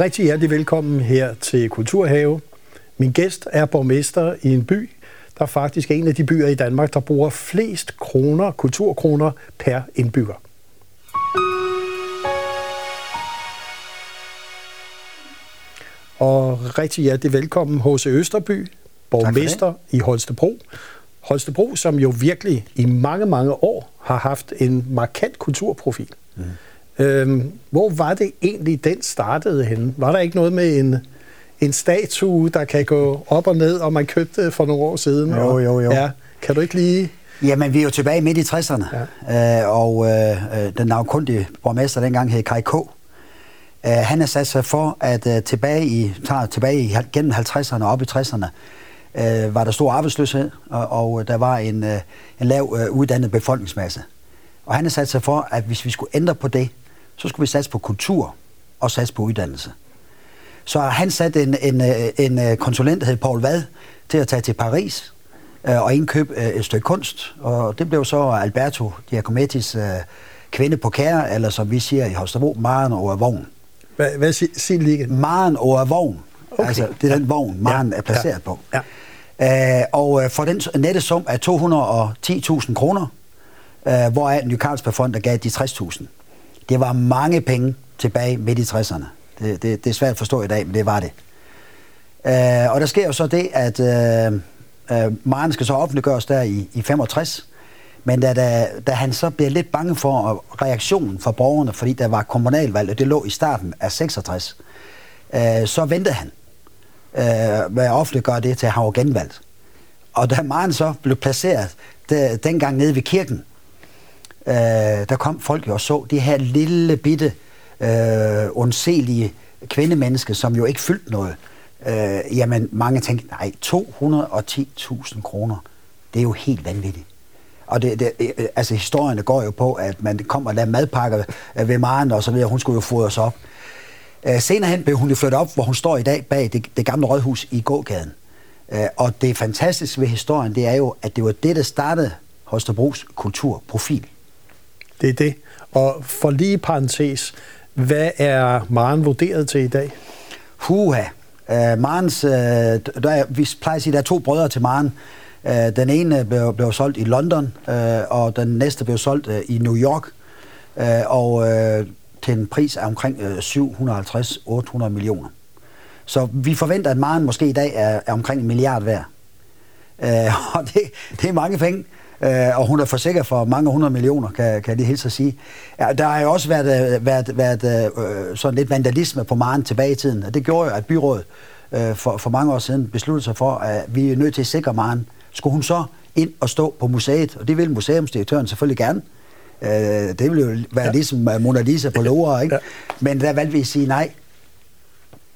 rigtig hjertelig velkommen her til Kulturhave. Min gæst er borgmester i en by, der er faktisk en af de byer i Danmark, der bruger flest kroner, kulturkroner per indbygger. Og rigtig hjertelig velkommen H.C. Østerby, borgmester i Holstebro. Holstebro, som jo virkelig i mange, mange år har haft en markant kulturprofil. Mm. Øhm, hvor var det egentlig, den startede henne? Var der ikke noget med en, en statue, der kan gå op og ned, og man købte for nogle år siden? Jo, jo, jo. Ja, kan du ikke lige... Jamen, vi er jo tilbage midt i 60'erne, ja. øh, og øh, øh den navnkundige borgmester dengang hed Kai K. Uh, han har sat sig for, at uh, tilbage i, tager tilbage i, gennem 50'erne og op i 60'erne, uh, var der stor arbejdsløshed, og, og der var en, uh, en lav uh, uddannet befolkningsmasse. Og han har sat sig for, at hvis vi skulle ændre på det, så skulle vi satse på kultur og satse på uddannelse. Så han satte en, en, en, en konsulent, der hed Paul Vad, til at tage til Paris øh, og indkøbe øh, et stykke kunst. Og det blev så Alberto Giacomettis øh, kvinde på kære, eller som vi siger i Holstebro, Maren over vogn. Hvad, hvad siger lige igen? Maren over vogn. Okay. Altså, det er den vogn, Maren ja. er placeret ja. på. Ja. Øh, og øh, for den nette sum af 210.000 kroner, øh, hvoraf Ny Carlsberg gav de 60.000. Det var mange penge tilbage midt i 60'erne. Det, det, det er svært at forstå i dag, men det var det. Øh, og der sker jo så det, at øh, øh, Maren skal så offentliggøres der i, i 65, men da, da, da han så bliver lidt bange for reaktionen fra borgerne, fordi der var kommunalvalg, og det lå i starten af 66, øh, så ventede han øh, med at offentliggøre det til at han var genvalgt. Og da Maren så blev placeret der, dengang nede ved kirken, øh, der kom folk jo og så det her lille bitte, øh, ondselige kvindemenneske, som jo ikke fyldte noget. Øh, jamen, mange tænkte, nej, 210.000 kroner, det er jo helt vanvittigt. Og det, det, øh, altså, historierne går jo på, at man kommer og laver madpakker øh, ved Maren og så videre. Hun skulle jo fodres op. Øh, senere hen blev hun jo flyttet op, hvor hun står i dag bag det, det gamle rådhus i gågaden. Øh, og det fantastiske ved historien, det er jo, at det var det, der startede Holstebros kulturprofil. Det er det. Og for lige parentes, hvad er Maren vurderet til i dag? Huha. Uh, Marens, uh, der er, vi plejer at sige, der er to brødre til Maren. Uh, den ene blev, blev solgt i London, uh, og den næste blev solgt uh, i New York. Uh, og uh, til en pris af omkring uh, 750-800 millioner. Så vi forventer, at Maren måske i dag er, er omkring en milliard værd. Uh, og det, det er mange penge. Øh, og hun er forsikret for mange hundrede millioner, kan, kan de helt så sige. Ja, der har jo også været, øh, været, været øh, sådan lidt vandalisme på Maren tilbage i tiden, og det gjorde jo, at byrådet øh, for, for mange år siden besluttede sig for, at vi er nødt til at sikre Maren. Skulle hun så ind og stå på museet, og det vil museumsdirektøren selvfølgelig gerne, Øh, det ville jo være ja. ligesom øh, Mona Lisa på lover, ikke? Ja. Men der valgte vi at sige nej.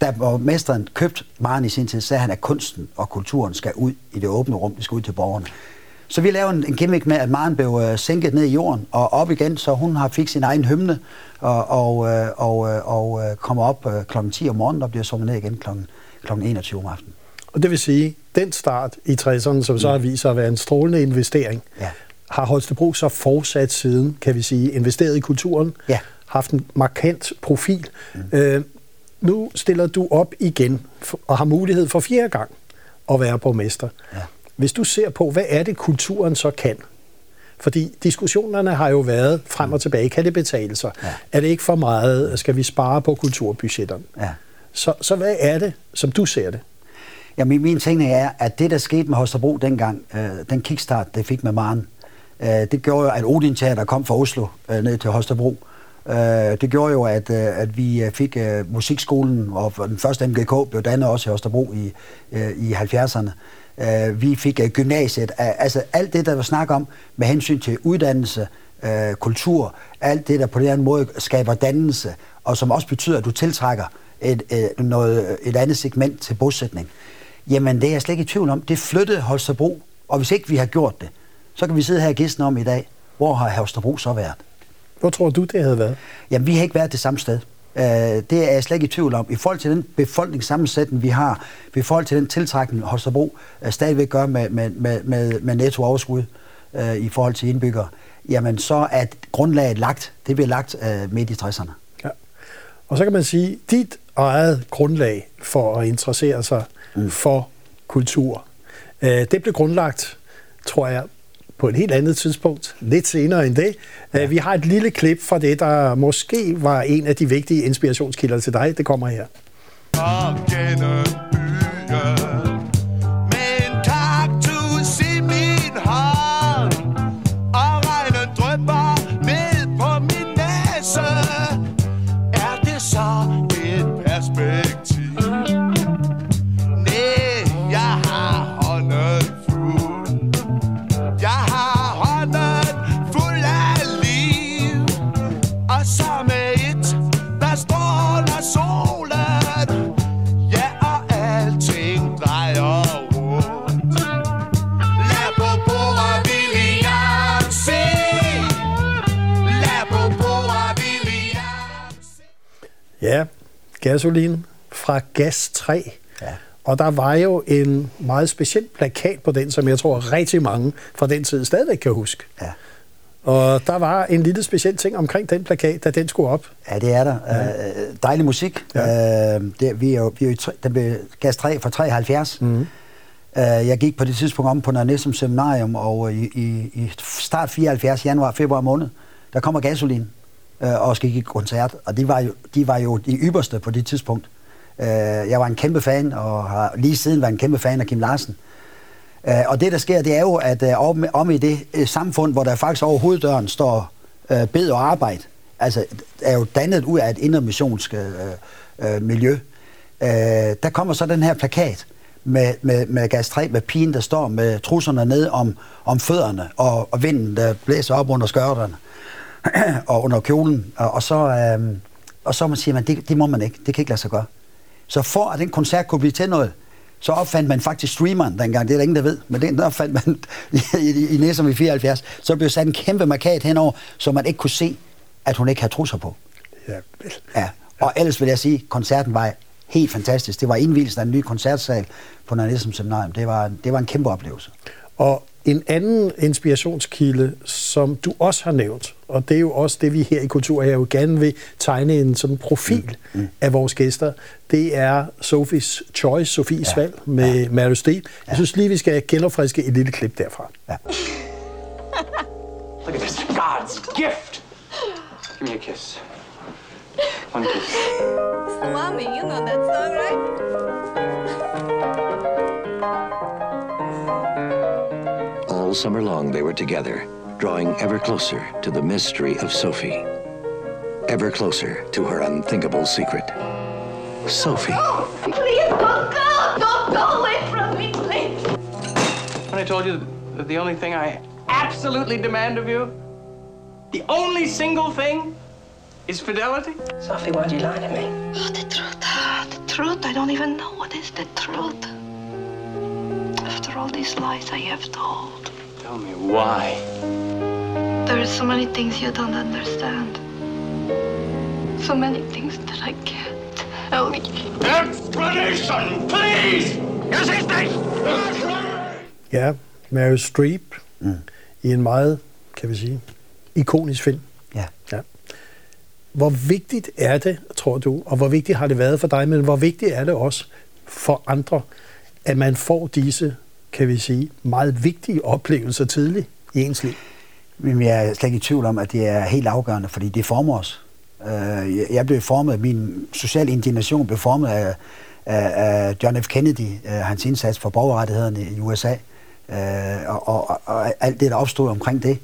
Da borgmesteren købte Maren i sin tid, sagde han, at kunsten og kulturen skal ud i det åbne rum, det skal ud til borgerne. Så vi lavede en, en gimmick med, at Maren blev øh, sænket ned i jorden og op igen, så hun har fik sin egen hymne og, og, øh, og, øh, og øh, kommer op øh, kl. 10 om morgenen og bliver sunget ned igen kl. kl. 21 om aftenen. Og det vil sige, den start i 60'erne, som så har vist sig at være en strålende investering, ja. har Holstebro så fortsat siden, kan vi sige, investeret i kulturen, ja. haft en markant profil. Mm. Øh, nu stiller du op igen og har mulighed for fjerde gang at være borgmester. Ja. Hvis du ser på, hvad er det, kulturen så kan? Fordi diskussionerne har jo været frem og tilbage. Kan det betale sig? Ja. Er det ikke for meget? Skal vi spare på kulturbudgetterne? Ja. Så, så hvad er det, som du ser det? Ja, min, min tænkning er, at det, der skete med Holstebro dengang, øh, den kickstart, det fik med Maren, øh, det gjorde jo, at Odin Teater kom fra Oslo øh, ned til Holstebro. Øh, det gjorde jo, at, øh, at vi øh, fik øh, musikskolen, og den første MGK blev dannet også i Holstebro i, øh, i 70'erne. Øh, vi fik øh, gymnasiet. Altså alt det, der var snak om med hensyn til uddannelse, øh, kultur, alt det, der på den anden måde skaber dannelse, og som også betyder, at du tiltrækker et, øh, noget, et andet segment til bosætning. Jamen, det er jeg slet ikke i tvivl om. Det flyttede Holstebro, og hvis ikke vi har gjort det, så kan vi sidde her og gisne om i dag, hvor har Holstebro så været? Hvor tror du, det havde været? Jamen, vi har ikke været det samme sted. Øh, det er jeg slet ikke i tvivl om. I forhold til den befolkningssammensætning, vi har, i forhold til den tiltrækning, Holstebro uh, stadigvæk gør med, med, med, med, med netto overskud uh, i forhold til indbyggere, jamen så er grundlaget lagt, det bliver lagt uh, midt i 60'erne. Ja. Og så kan man sige, dit eget grundlag for at interessere sig mm. for kultur. Øh, det blev grundlagt, tror jeg, på et helt andet tidspunkt, lidt senere end det. Ja. Øh, vi har et lille klip fra det, der måske var en af de vigtige inspirationskilder til dig. Det kommer her. Ja, gasolin fra Gas 3. Ja. Og der var jo en meget speciel plakat på den, som jeg tror rigtig mange fra den tid stadigvæk kan huske. Ja. Og der var en lille speciel ting omkring den plakat, da den skulle op. Ja, det er der. Ja. Øh, dejlig musik. Ja. Øh, det, vi er jo, vi er jo den blev gas 3 fra 73. Mm. Øh, jeg gik på det tidspunkt om på Nørresum Seminarium, og i, i, i start 74, januar, februar måned, der kommer gasolin øh, og skal give koncert. Og de var, jo, de var jo de ypperste på det tidspunkt. Øh, jeg var en kæmpe fan, og har lige siden været en kæmpe fan af Kim Larsen. Øh, og det, der sker, det er jo, at øh, om, om i det øh, samfund, hvor der faktisk over hoveddøren står øh, bed og arbejde, altså er jo dannet ud af et intermissionsk øh, øh, miljø, øh, der kommer så den her plakat med, med, med gas 3, med pigen, der står med trusserne ned om, om fødderne, og, og vinden, der blæser op under skørterne. og under kjolen, og, og så, øh, og så man siger man, det, det må man ikke, det kan ikke lade sig gøre. Så for at den koncert kunne blive til noget, så opfandt man faktisk streameren dengang, det er der ingen, der ved, men den opfandt man i, i, i Næsum i 74, så blev sat en kæmpe markat henover, så man ikke kunne se, at hun ikke havde trusser på. Ja. ja. Og ellers vil jeg sige, koncerten var helt fantastisk. Det var indvielsen af en ny koncertsal på Næsum Seminarium. Det var, det var en kæmpe oplevelse. Og en anden inspirationskilde, som du også har nævnt, og det er jo også det, vi her i Kultur her jo gerne vil tegne en sådan profil mm. Mm. af vores gæster, det er Sophie's Choice, Sofies ja. valg med ja. Mary Steele. Ja. Jeg synes lige, vi skal genopfriske et lille klip derfra. Ja. Look at this, God's gift! Give me a kiss. One kiss. Salami, you know that song, right? All summer long they were together, drawing ever closer to the mystery of Sophie. Ever closer to her unthinkable secret. Sophie. Oh, please don't go! Don't go away from me, please! When I told you that the only thing I absolutely demand of you, the only single thing, is fidelity? Sophie, why'd you lie to me? Oh, the truth. Ah, the truth. I don't even know what is the truth. After all these lies I have told. Tell me why. There are so many things you don't understand. So many things that I can't tell you. Explanation, please! Jeg siger Ja, Mary Streep mm. i en meget, kan vi sige, ikonisk film. Ja. ja. Hvor vigtigt er det, tror du, og hvor vigtigt har det været for dig, men hvor vigtigt er det også for andre, at man får disse kan vi sige, meget vigtige oplevelser tidligt i ens liv? Men jeg er slet ikke i tvivl om, at det er helt afgørende, fordi det former os. Øh, jeg blev formet, min sociale indignation blev formet af, af John F. Kennedy, øh, hans indsats for borgerrettighederne i USA, øh, og, og, og alt det, der opstod omkring det.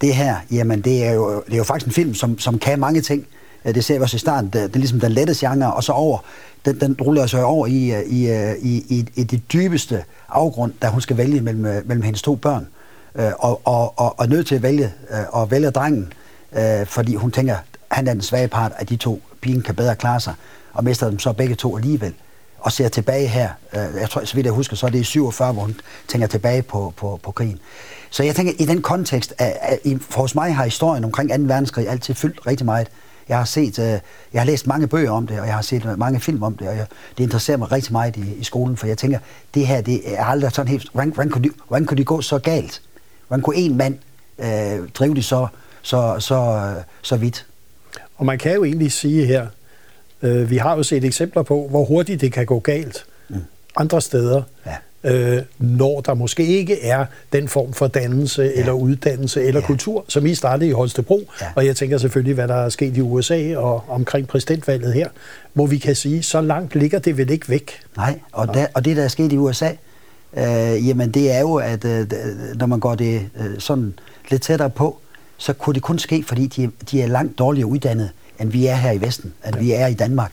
Det her, jamen det er jo, det er jo faktisk en film, som, som kan mange ting. Det ser vi også i starten. Det, det er ligesom den lette genre, og så over. Den, den ruller sig over i, øh, i, øh, i, i, i det dybeste afgrund, da hun skal vælge mellem, øh, mellem hendes to børn. Øh, og, og, og, og nødt til at vælge, øh, og vælge drengen, øh, fordi hun tænker, han er den svage part af de to. Pigen kan bedre klare sig, og mister dem så begge to alligevel. Og ser tilbage her, jeg tror, så vidt jeg husker, så er det i 47, hvor hun tænker tilbage på, på, på krigen. Så jeg tænker, i den kontekst, at, at, for hos mig har historien omkring 2. verdenskrig altid fyldt rigtig meget. Jeg har set, øh, jeg har læst mange bøger om det, og jeg har set mange film om det, og jeg, det interesserer mig rigtig meget i, i skolen, for jeg tænker, det her, det er aldrig sådan helt, hvordan, hvordan, kunne, de, hvordan kunne de gå så galt? Hvordan kunne en mand øh, drive det så, så, så, så vidt? Og man kan jo egentlig sige her, Øh, vi har jo set eksempler på, hvor hurtigt det kan gå galt mm. andre steder. Ja øh, når der måske ikke er den form for dannelse ja. eller uddannelse eller ja. kultur, som I startede i Holstebro. Ja. Og jeg tænker selvfølgelig, hvad der er sket i USA og omkring præsidentvalget her, hvor vi kan sige, så langt ligger det vel ikke væk. Nej, og, der, og det, der er sket i USA, øh, jamen det er jo, at øh, når man går det øh, sådan lidt tættere på, så kunne det kun ske, fordi de, de er langt dårligere uddannet, end vi er her i Vesten, end ja. vi er i Danmark.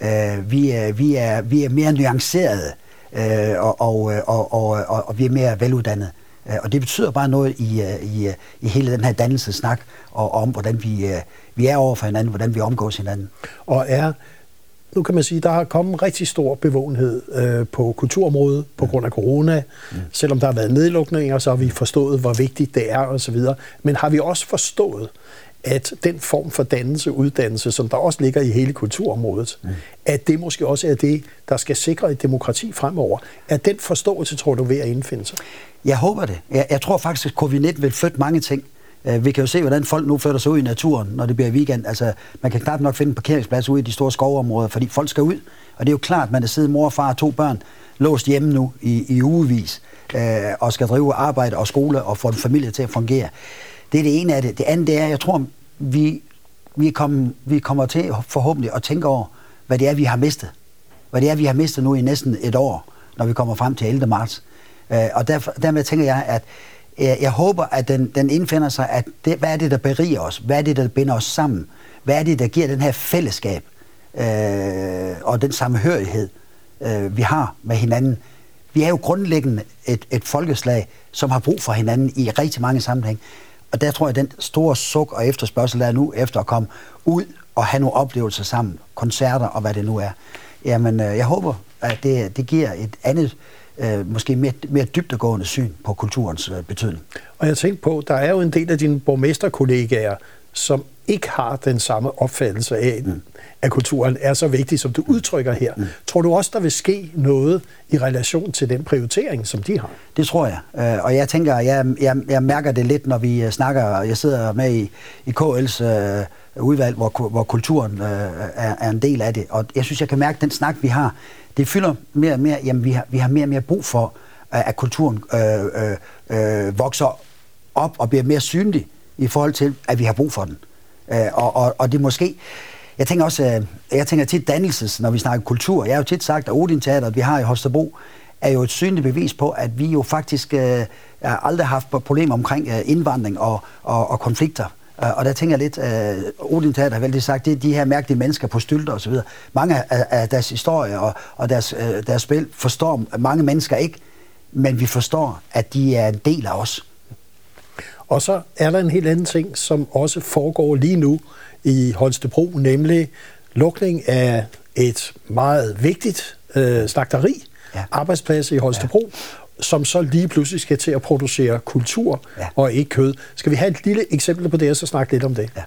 Øh, vi, er, vi, er, vi er mere nuancerede øh, og, og, og, og, og, og vi er mere veluddannede. Øh, og det betyder bare noget i, øh, i, øh, i hele den her dannelsesnak, og om hvordan vi, vi er over for hinanden, hvordan vi omgås hinanden. Og er, nu kan man sige, der har kommet rigtig stor bevågenhed øh, på kulturområdet på mm. grund af corona. Mm. Selvom der har været nedlukninger, så har vi forstået, hvor vigtigt det er osv. Men har vi også forstået, at den form for dannelse, uddannelse, som der også ligger i hele kulturområdet, mm. at det måske også er det, der skal sikre et demokrati fremover. Er den forståelse, tror du, ved at indfinde sig? Jeg håber det. Jeg, jeg tror faktisk, at covid-19 vil flytte mange ting. Uh, vi kan jo se, hvordan folk nu flytter sig ud i naturen, når det bliver weekend. Altså, man kan knap nok finde en parkeringsplads ude i de store skovområder, fordi folk skal ud. Og det er jo klart, at man er siddet mor, far og to børn låst hjemme nu i, i ugevis, uh, og skal drive arbejde og skole og få en familie til at fungere. Det er det ene af det. Det andet det er, jeg tror, vi, vi, kom, vi kommer til forhåbentlig at tænke over, hvad det er, vi har mistet. Hvad det er, vi har mistet nu i næsten et år, når vi kommer frem til 11. marts. Øh, og derfor, dermed tænker jeg, at jeg, jeg håber, at den, den indfinder sig, at det, hvad er det, der beriger os? Hvad er det, der binder os sammen? Hvad er det, der giver den her fællesskab øh, og den samhørighed, øh, vi har med hinanden? Vi er jo grundlæggende et, et folkeslag, som har brug for hinanden i rigtig mange sammenhæng. Og der tror jeg, at den store suk og efterspørgsel, der er nu efter at komme ud og have nogle oplevelser sammen, koncerter og hvad det nu er, jamen øh, jeg håber, at det, det giver et andet, øh, måske mere, mere dybdegående syn på kulturens øh, betydning. Og jeg tænkte på, der er jo en del af dine borgmesterkollegaer, som ikke har den samme opfattelse af, mm. at kulturen er så vigtig, som du udtrykker her. Mm. Tror du også, der vil ske noget i relation til den prioritering, som de har? Det tror jeg. Øh, og jeg tænker, jeg, jeg, jeg mærker det lidt, når vi øh, snakker, jeg sidder med i, i KL's øh, udvalg, hvor, hvor kulturen øh, er, er en del af det. Og jeg synes, jeg kan mærke, at den snak, vi har, det fylder mere og mere, jamen vi har, vi har mere og mere brug for, at kulturen øh, øh, øh, vokser op og bliver mere synlig i forhold til, at vi har brug for den. Øh, og, og, og det måske... Jeg tænker også, øh, jeg tænker tit dannelses, når vi snakker kultur. Jeg har jo tit sagt, at Odin Teateret, vi har i Holstebro, er jo et synligt bevis på, at vi jo faktisk øh, aldrig har haft problemer omkring øh, indvandring og, og, og konflikter. Øh, og der tænker jeg lidt, øh, Odin Teater har vel sagt, det er de her mærkelige mennesker på stylter osv. Mange af, af deres historie og, og deres, øh, deres spil forstår mange mennesker ikke, men vi forstår, at de er en del af os. Og så er der en helt anden ting, som også foregår lige nu i Holstebro, nemlig lukning af et meget vigtigt øh, slagteri, ja. arbejdsplads i Holstebro, ja. som så lige pludselig skal til at producere kultur ja. og ikke kød. Skal vi have et lille eksempel på det, og så snakke lidt om det? Ja.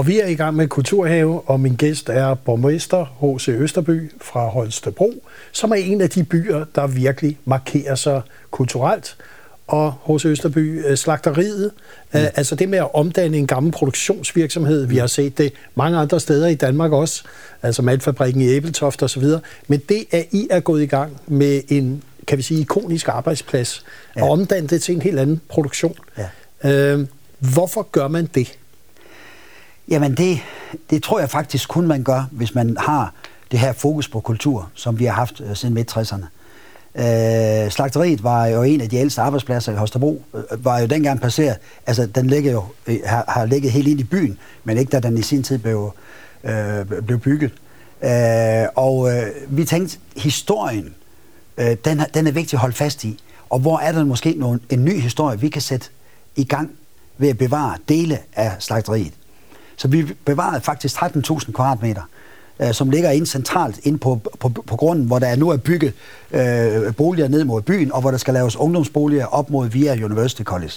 Og vi er i gang med Kulturhave, og min gæst er borgmester H.C. Østerby fra Holstebro, som er en af de byer, der virkelig markerer sig kulturelt. Og H.C. Østerby, øh, slagteriet, mm. altså det med at omdanne en gammel produktionsvirksomhed, vi har set det mange andre steder i Danmark også, altså malfabrikken i Æbeltoft osv., men det er I er gået i gang med en, kan vi sige, ikonisk arbejdsplads, ja. og omdanne det til en helt anden produktion. Ja. Øh, hvorfor gør man det? Jamen det, det tror jeg faktisk kun man gør, hvis man har det her fokus på kultur, som vi har haft øh, siden midt-60'erne. Øh, slagteriet var jo en af de ældste arbejdspladser i Holstebro, øh, var jo dengang passeret. Altså, den ligger jo, øh, har, har ligget helt ind i byen, men ikke da den i sin tid blev, øh, blev bygget. Øh, og øh, vi tænkte, historien, øh, den, den er vigtig at holde fast i. Og hvor er der måske nogen, en ny historie, vi kan sætte i gang ved at bevare dele af slagteriet. Så vi bevarede faktisk 13.000 kvadratmeter øh, som ligger ind centralt ind på, på, på grunden, hvor der nu er bygget øh, boliger ned mod byen, og hvor der skal laves ungdomsboliger op mod via University College.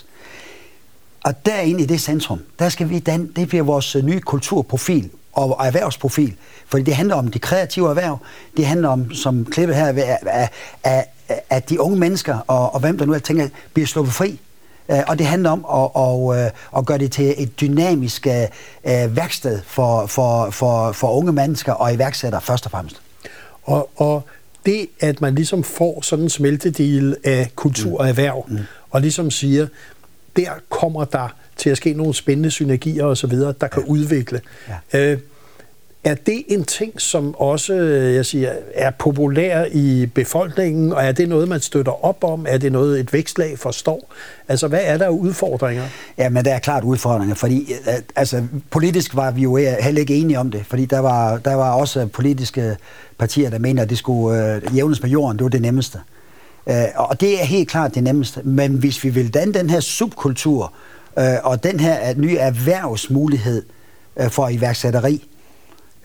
Og derinde i det centrum, der skal vi danne, det bliver vores øh, nye kulturprofil og erhvervsprofil. Fordi det handler om de kreative erhverv, det handler om, som klippet her, at, at, at de unge mennesker, og, og hvem der nu er tænker, bliver sluppet fri og det handler om at, at, øh, at gøre det til et dynamisk uh, værksted for, for, for, for unge mennesker og iværksættere først og fremmest. Og, og det, at man ligesom får sådan en smeltedel af kultur og erhverv, mm. og ligesom siger, der kommer der til at ske nogle spændende synergier osv., der ja. kan udvikle. Ja. Øh, er det en ting, som også øh, jeg siger, er populær i befolkningen, og er det noget, man støtter op om? Er det noget, et vækstlag forstår? Altså, hvad er der udfordringer? Ja, men der er klart udfordringer, fordi øh, øh, altså, politisk var vi jo heller ikke enige om det, fordi der var, der var også politiske partier, der mener, at det skulle øh, jævnes på jorden, det var det nemmeste. Øh, og det er helt klart det nemmeste, men hvis vi vil danne den her subkultur, øh, og den her nye erhvervsmulighed øh, for iværksætteri,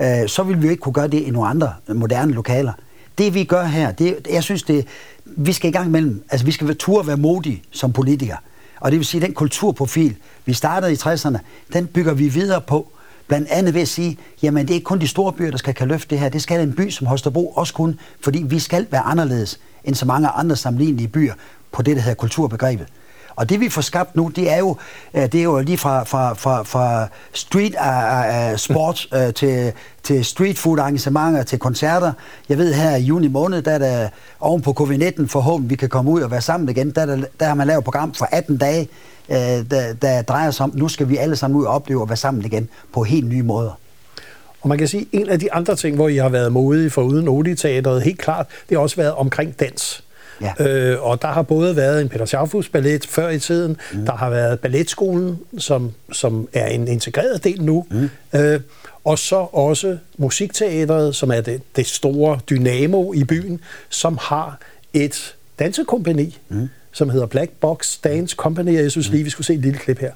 øh, så vil vi jo ikke kunne gøre det i nogle andre moderne lokaler. Det vi gør her, det, jeg synes, det, vi skal i gang imellem, altså vi skal være tur være modige som politikere. Og det vil sige, den kulturprofil, vi startede i 60'erne, den bygger vi videre på. Blandt andet ved at sige, jamen det er ikke kun de store byer, der skal kan løfte det her. Det skal en by som Holstebro også kun, fordi vi skal være anderledes end så mange andre sammenlignelige byer på det, der hedder kulturbegrebet. Og det vi får skabt nu, det er jo, øh, det er jo lige fra, fra, fra, fra street uh, uh, sport uh, til, til street food arrangementer, til koncerter. Jeg ved her i juni måned, der er der oven på covid-19 forhåbentlig vi kan komme ud og være sammen igen, der, der, der har man lavet et program for 18 dage, uh, der, der drejer sig om, nu skal vi alle sammen ud og opleve at være sammen igen på helt nye måder. Og man kan sige, at en af de andre ting, hvor I har været modige for uden Odi-teateret, helt klart, det har også været omkring dans. Ja. Øh, og der har både været en Peter Schaufus ballet før i tiden, mm. der har været balletskolen, som, som er en integreret del nu, mm. øh, og så også musikteateret, som er det, det store dynamo i byen, som har et dansekompani, mm. som hedder Black Box Dance Company, og jeg synes lige, vi skulle se et lille klip her.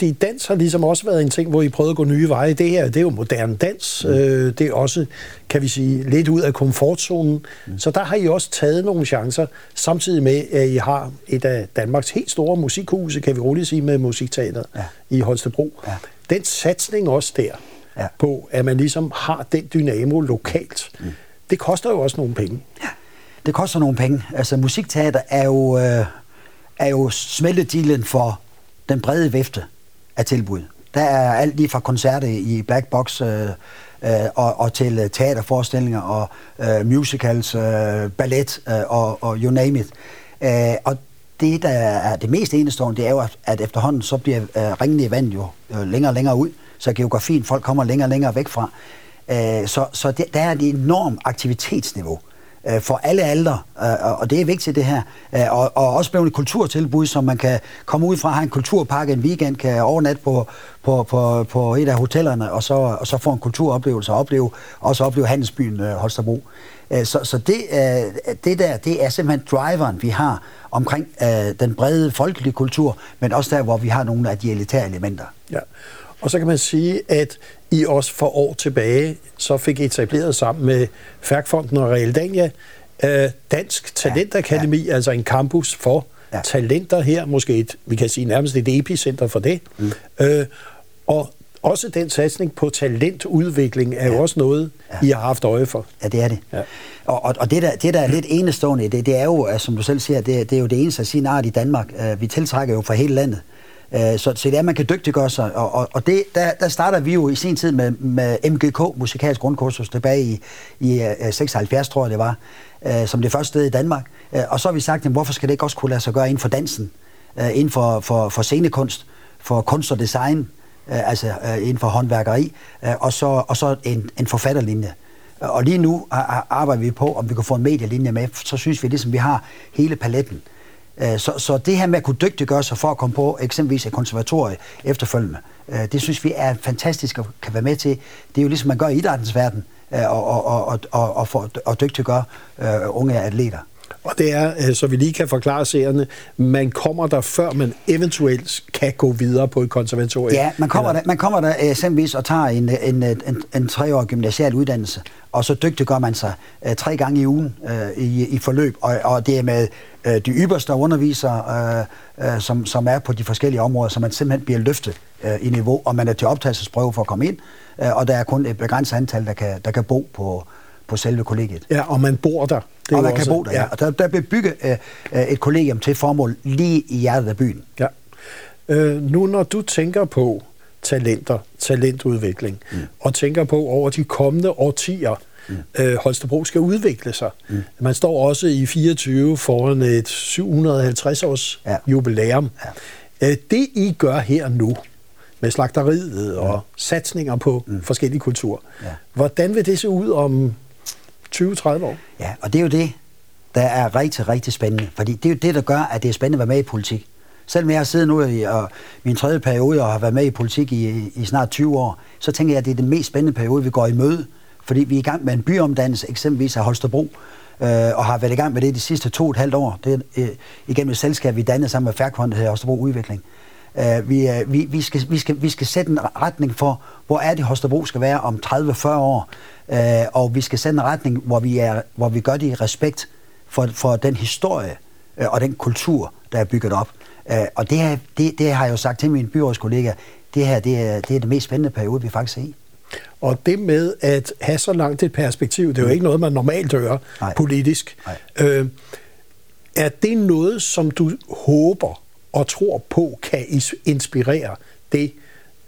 Fordi dans har ligesom også været en ting, hvor I prøvede at gå nye veje. Det her, det er jo moderne dans. Mm. Øh, det er også, kan vi sige, lidt ud af komfortzonen. Mm. Så der har I også taget nogle chancer, samtidig med, at I har et af Danmarks helt store musikhuse, kan vi roligt sige, med Musikteateret ja. i Holstebro. Ja. Den satsning også der, ja. på at man ligesom har den dynamo lokalt, mm. det koster jo også nogle penge. Ja, det koster nogle penge. Altså, musikteater er jo, øh, er jo smeltedilen for den brede vifte af tilbud. Der er alt lige fra koncerter i Black Box øh, øh, og, og til øh, teaterforestillinger og øh, musicals, øh, ballet øh, og, og you name it. Øh, og det, der er det mest enestående, det er jo, at efterhånden så bliver øh, ringene i vand jo øh, længere og længere ud, så geografien, folk kommer længere og længere væk fra. Øh, så så det, der er et enormt aktivitetsniveau øh, for alle aldre, øh, og det er vigtigt det her. Øh, og, og også blevet et kulturtilbud, som man kan komme ud fra, have en kulturpakke en weekend, kan overnatte på, på, på, på et af hotellerne, og så, og så få en kulturoplevelse, og opleve, også opleve handelsbyen øh, Holstebro. Øh, så, så det, øh, det der, det er simpelthen driveren, vi har omkring øh, den brede folkelige kultur, men også der, hvor vi har nogle af de elitære elementer. Ja. Og så kan man sige, at I også for år tilbage så fik etableret sammen med Færkfonden og Realdania øh, Dansk Talentakademi, ja, ja. altså en campus for ja. talenter her, måske et, vi kan sige nærmest et epicenter for det. Mm. Øh, og også den satsning på talentudvikling er ja. jo også noget, ja. I har haft øje for. Ja, det er det. Ja. Og, og, og det, der, det, der er lidt enestående, det, det er jo, som du selv siger, det, det er jo det eneste af sin art i Danmark. Uh, vi tiltrækker jo fra hele landet. Uh, så, så det er, man kan dygtiggøre sig. Og, og, og det, der, der starter vi jo i sin tid med, med MGK, musikalsk grundkursus, tilbage i, i øh, uh, 76, tror jeg det var, uh, som det første sted i Danmark. Uh, og så har vi sagt, jamen, hvorfor skal det ikke også kunne lade sig gøre inden for dansen, uh, inden for, for, for scenekunst, for kunst og design, altså inden for håndværkeri, og så, og så en, en forfatterlinje. Og lige nu arbejder vi på, om vi kan få en medielinje med, så synes vi ligesom, vi har hele paletten. Øh, så, så det her med at kunne dygtiggøre sig for at komme på eksempelvis et konservatorie efterfølgende, øh, det synes vi er fantastisk at kan være med til. Det er jo ligesom man gør i idrættens verden, øh, og, og, og, og, og, for, og dygtiggøre unge atleter. Og det er, øh, så vi lige kan forklare seerne, man kommer der, før man eventuelt kan gå videre på et konservatorium. Ja, man kommer, der, man kommer der eksempelvis og tager en, en, en, en treårig gymnasial uddannelse, og så dygtiggør man sig uh, tre gange i ugen uh, i, i forløb, og, og det er med uh, de ypperste undervisere, uh, uh, som, som er på de forskellige områder, så man simpelthen bliver løftet uh, i niveau, og man er til optagelsesprøve for at komme ind, uh, og der er kun et begrænset antal, der kan, der kan bo på, på selve kollegiet. Ja, og man bor der. Det og man også, kan bo der, ja. ja. Og der, der bliver bygget uh, et kollegium til formål lige i hjertet af byen. Ja. Øh, nu når du tænker på talenter, talentudvikling, mm. og tænker på over de kommende årtier, mm. øh, Holstebro skal udvikle sig. Mm. Man står også i 24 foran et 750-års ja. jubilæum. Ja. Øh, det I gør her nu, med slagteriet ja. og satsninger på mm. forskellige kulturer, ja. hvordan vil det se ud om 20-30 år? Ja, og det er jo det, der er rigtig, rigtig spændende. Fordi det er jo det, der gør, at det er spændende at være med i politik. Selvom jeg har siddet nu i og min tredje periode og har været med i politik i, i snart 20 år, så tænker jeg, at det er den mest spændende periode, vi går i møde. Fordi vi er i gang med en byomdannelse, eksempelvis af Holstebro, øh, og har været i gang med det de sidste to og et halvt år. Det er øh, igennem et selskab, vi dannede sammen med Færkvand, der hedder Holstebro Udvikling. Øh, vi, øh, vi, vi, skal, vi, skal, vi skal sætte en retning for, hvor er det Holstebro skal være om 30-40 år, øh, og vi skal sætte en retning, hvor vi, er, hvor vi gør det i respekt for, for den historie øh, og den kultur, der er bygget op. Øh, og det, her, det, det har jeg jo sagt til mine byrådskollegaer, det her det er, det er det mest spændende periode, vi faktisk er i. Og det med at have så langt et perspektiv, det er jo mm. ikke noget, man normalt gør Nej. politisk. Nej. Øh, er det noget, som du håber og tror på, kan inspirere det,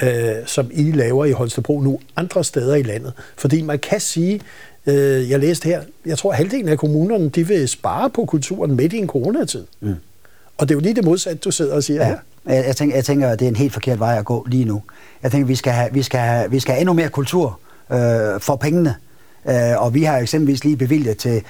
øh, som I laver i Holstebro nu andre steder i landet? Fordi man kan sige, øh, jeg læste her, jeg tror halvdelen af kommunerne, de vil spare på kulturen midt i en coronatid. Mm. Og det er jo lige det modsatte, du sidder og siger ja. her. Jeg, jeg, tænker, jeg tænker, at det er en helt forkert vej at gå lige nu. Jeg tænker, vi skal have, vi skal have, vi skal have endnu mere kultur øh, for pengene. Øh, og vi har eksempelvis lige bevilget til,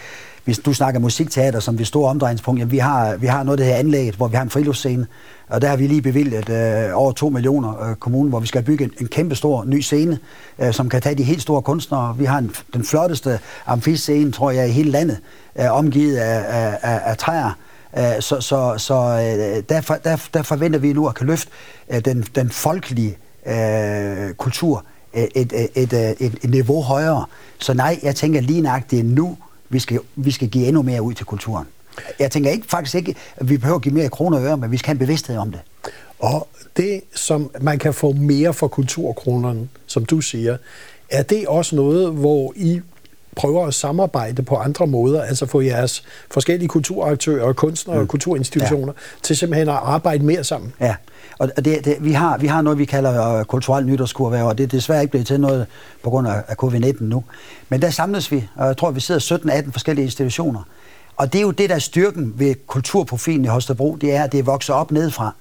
hvis du snakker musikteater som det store omdrejningspunkt, jamen vi har, vi har noget af det her anlæg, hvor vi har en friluftsscene, og der har vi lige bevilget øh, over 2 millioner øh, kommunen, hvor vi skal bygge en, en kæmpe stor ny scene, øh, som kan tage de helt store kunstnere. Vi har en, den flotteste amfiscene, tror jeg, i hele landet, øh, omgivet af, af, af, af træer. Øh, så så, så der, derfor, der, der forventer vi nu at kan løfte den, den folkelige øh, kultur et, et, et, et, et niveau højere. Så nej, jeg tænker lige nøjagtigt nu, vi skal, vi skal give endnu mere ud til kulturen. Jeg tænker ikke, faktisk ikke, at vi behøver at give mere kroner og øre, men vi skal have en bevidsthed om det. Og det, som man kan få mere for kulturkronerne, som du siger, er det også noget, hvor I prøver at samarbejde på andre måder, altså få jeres forskellige kulturaktører, kunstnere og mm. kulturinstitutioner ja. til simpelthen at arbejde mere sammen? Ja, og det, det, vi, har, vi har noget, vi kalder uh, kulturel nytårskurve, og det er desværre ikke blevet til noget på grund af, af covid-19 nu. Men der samles vi, og jeg tror, vi sidder 17-18 forskellige institutioner. Og det er jo det, der er styrken ved kulturprofilen i Holstebro, det er, at det er vokset op nedefra.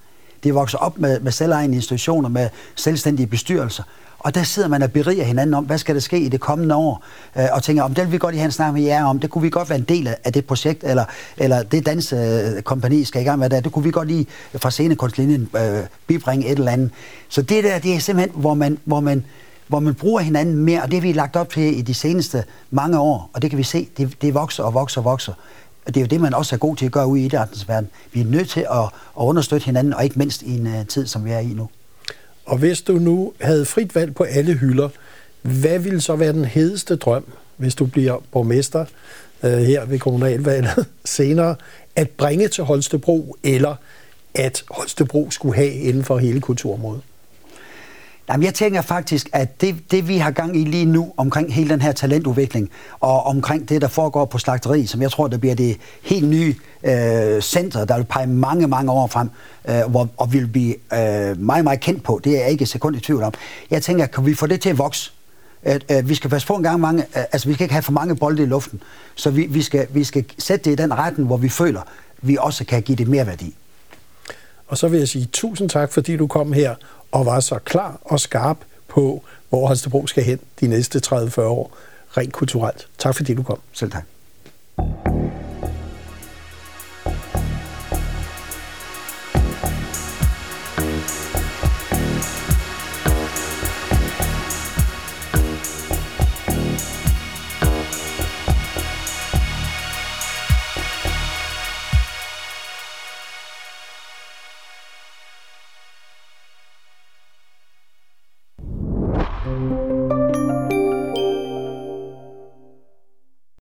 Det er vokset op med, med selvejende institutioner, med selvstændige bestyrelser. Og der sidder man og beriger hinanden om, hvad skal der ske i det kommende år, øh, og tænker, om det vil vi godt i have snak med jer om, det kunne vi godt være en del af det projekt, eller, eller det dansekompani øh, skal i gang med der, det kunne vi godt lige fra scenekunstlinjen øh, bibringe et eller andet. Så det der, det er simpelthen, hvor man, hvor man, hvor man bruger hinanden mere, og det har vi lagt op til i de seneste mange år, og det kan vi se, det, det vokser og vokser og vokser. Og det er jo det, man også er god til at gøre ude i idrættens verden. Vi er nødt til at, at understøtte hinanden, og ikke mindst i en uh, tid, som vi er i nu. Og hvis du nu havde frit valg på alle hylder, hvad ville så være den hedeste drøm, hvis du bliver borgmester øh, her ved kommunalvalget senere, at bringe til Holstebro, eller at Holstebro skulle have inden for hele kulturområdet? Jamen, jeg tænker faktisk, at det, det, vi har gang i lige nu omkring hele den her talentudvikling, og omkring det, der foregår på slagteri, som jeg tror, der bliver det helt nye øh, center, der vil pege mange, mange år frem, øh, hvor, og vil blive øh, meget, meget kendt på. Det er jeg ikke et sekund i tvivl om. Jeg tænker, kan vi få det til at vokse? At, at vi skal passe på en gang mange, øh, altså vi skal ikke have for mange bolde i luften, så vi, vi, skal, vi skal sætte det i den retning, hvor vi føler, vi også kan give det mere værdi. Og så vil jeg sige tusind tak, fordi du kom her og var så klar og skarp på, hvor Holstebro skal hen de næste 30-40 år, rent kulturelt. Tak fordi du kom. Selv tak.